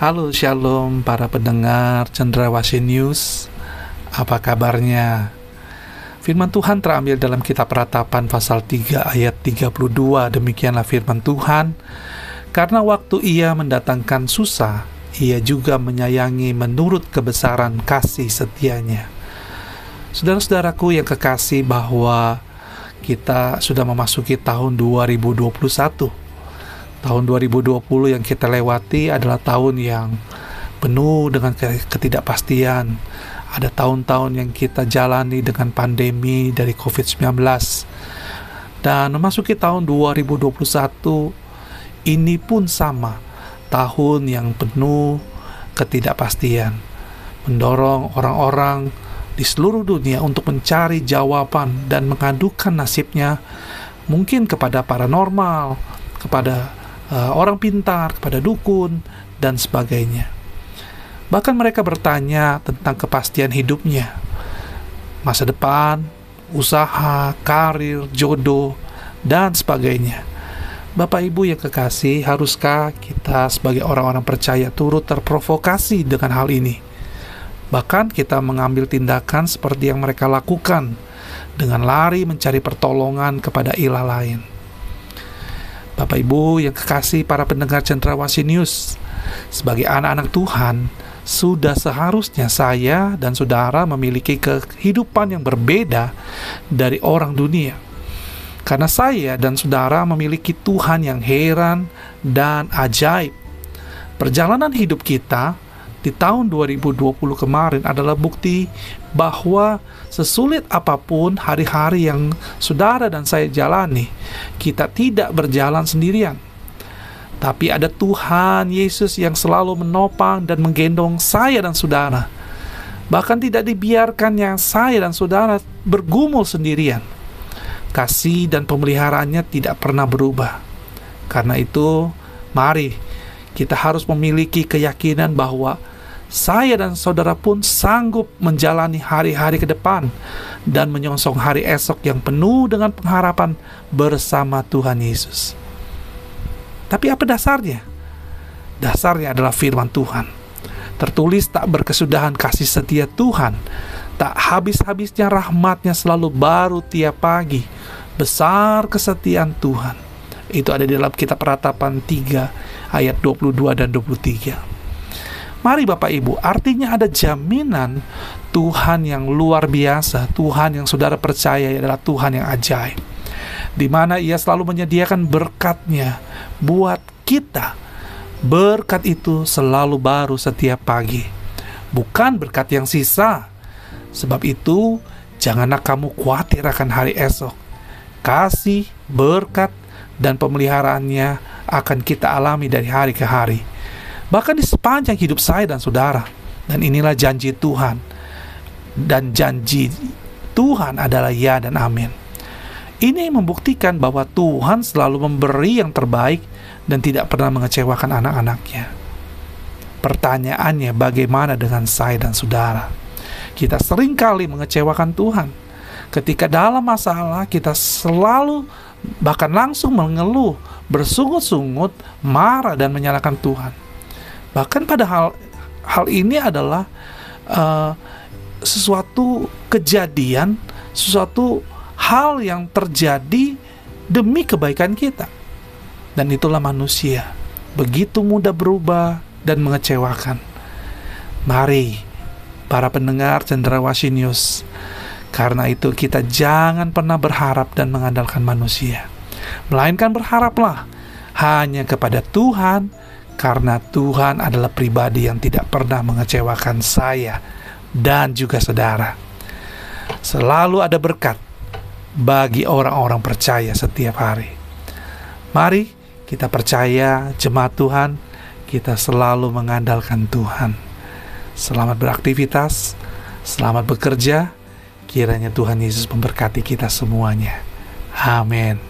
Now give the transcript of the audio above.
Halo Shalom para pendengar Cendrawasih News. Apa kabarnya? Firman Tuhan terambil dalam kitab ratapan pasal 3 ayat 32 Demikianlah firman Tuhan. Karena waktu ia mendatangkan susah Ia juga menyayangi menurut kebesaran kasih setianya. Saudara-saudaraku yang kekasih bahwa kita sudah memasuki tahun 2021 Tahun 2020 yang kita lewati adalah tahun yang penuh dengan ketidakpastian. Ada tahun-tahun yang kita jalani dengan pandemi dari COVID-19. Dan memasuki tahun 2021 ini pun sama, tahun yang penuh ketidakpastian. Mendorong orang-orang di seluruh dunia untuk mencari jawaban dan mengadukan nasibnya mungkin kepada paranormal, kepada uh, orang pintar, kepada dukun, dan sebagainya. Bahkan mereka bertanya tentang kepastian hidupnya, masa depan, usaha, karir, jodoh, dan sebagainya. Bapak Ibu yang kekasih, haruskah kita sebagai orang-orang percaya turut terprovokasi dengan hal ini? Bahkan kita mengambil tindakan seperti yang mereka lakukan dengan lari mencari pertolongan kepada ilah lain. Bapak Ibu yang kekasih para pendengar Cendrawasih News, sebagai anak-anak Tuhan, sudah seharusnya saya dan saudara memiliki kehidupan yang berbeda dari orang dunia. Karena saya dan saudara memiliki Tuhan yang heran dan ajaib. Perjalanan hidup kita di tahun 2020 kemarin adalah bukti bahwa sesulit apa pun hari-hari yang saudara dan saya jalani, kita tidak berjalan sendirian. Tapi ada Tuhan Yesus yang selalu menopang dan menggendong saya dan saudara. Bahkan tidak dibiarkannya saya dan saudara bergumul sendirian. Kasih dan pemeliharaannya tidak pernah berubah. Karena itu, mari kita harus memiliki keyakinan bahwa saya dan saudara pun sanggup menjalani hari-hari ke depan dan menyongsong hari esok yang penuh dengan pengharapan bersama Tuhan Yesus. Tapi apa dasarnya? Dasarnya adalah firman Tuhan. Tertulis tak berkesudahan kasih setia Tuhan, tak habis-habisnya rahmatnya selalu baru tiap pagi. Besar kesetiaan Tuhan. Itu ada di dalam kitab Ratapan 3 ayat 22 dan 23. Mari Bapak Ibu, artinya ada jaminan Tuhan yang luar biasa, Tuhan yang saudara percaya adalah Tuhan yang ajaib. Di mana ia selalu menyediakan berkatnya buat kita. Berkat itu selalu baru setiap pagi. Bukan berkat yang sisa. Sebab itu, janganlah kamu khawatir akan hari esok. Kasih, berkat, dan pemeliharaannya akan kita alami dari hari ke hari bahkan di sepanjang hidup saya dan saudara. Dan inilah janji Tuhan. Dan janji Tuhan adalah ya dan amin. Ini membuktikan bahwa Tuhan selalu memberi yang terbaik dan tidak pernah mengecewakan anak-anaknya. Pertanyaannya bagaimana dengan saya dan saudara? Kita sering kali mengecewakan Tuhan. Ketika dalam masalah kita selalu bahkan langsung mengeluh, bersungut-sungut, marah dan menyalahkan Tuhan. Bahkan pada hal hal ini adalah uh, sesuatu kejadian, sesuatu hal yang terjadi demi kebaikan kita. Dan itulah manusia, begitu mudah berubah dan mengecewakan. Mari para pendengar Cendrawasih News, karena itu kita jangan pernah berharap dan mengandalkan manusia. Melainkan berharaplah hanya kepada Tuhan karena Tuhan adalah pribadi yang tidak pernah mengecewakan saya dan juga saudara. Selalu ada berkat bagi orang-orang percaya setiap hari. Mari kita percaya jemaat Tuhan, kita selalu mengandalkan Tuhan. Selamat beraktivitas, selamat bekerja. Kiranya Tuhan Yesus memberkati kita semuanya. Amin.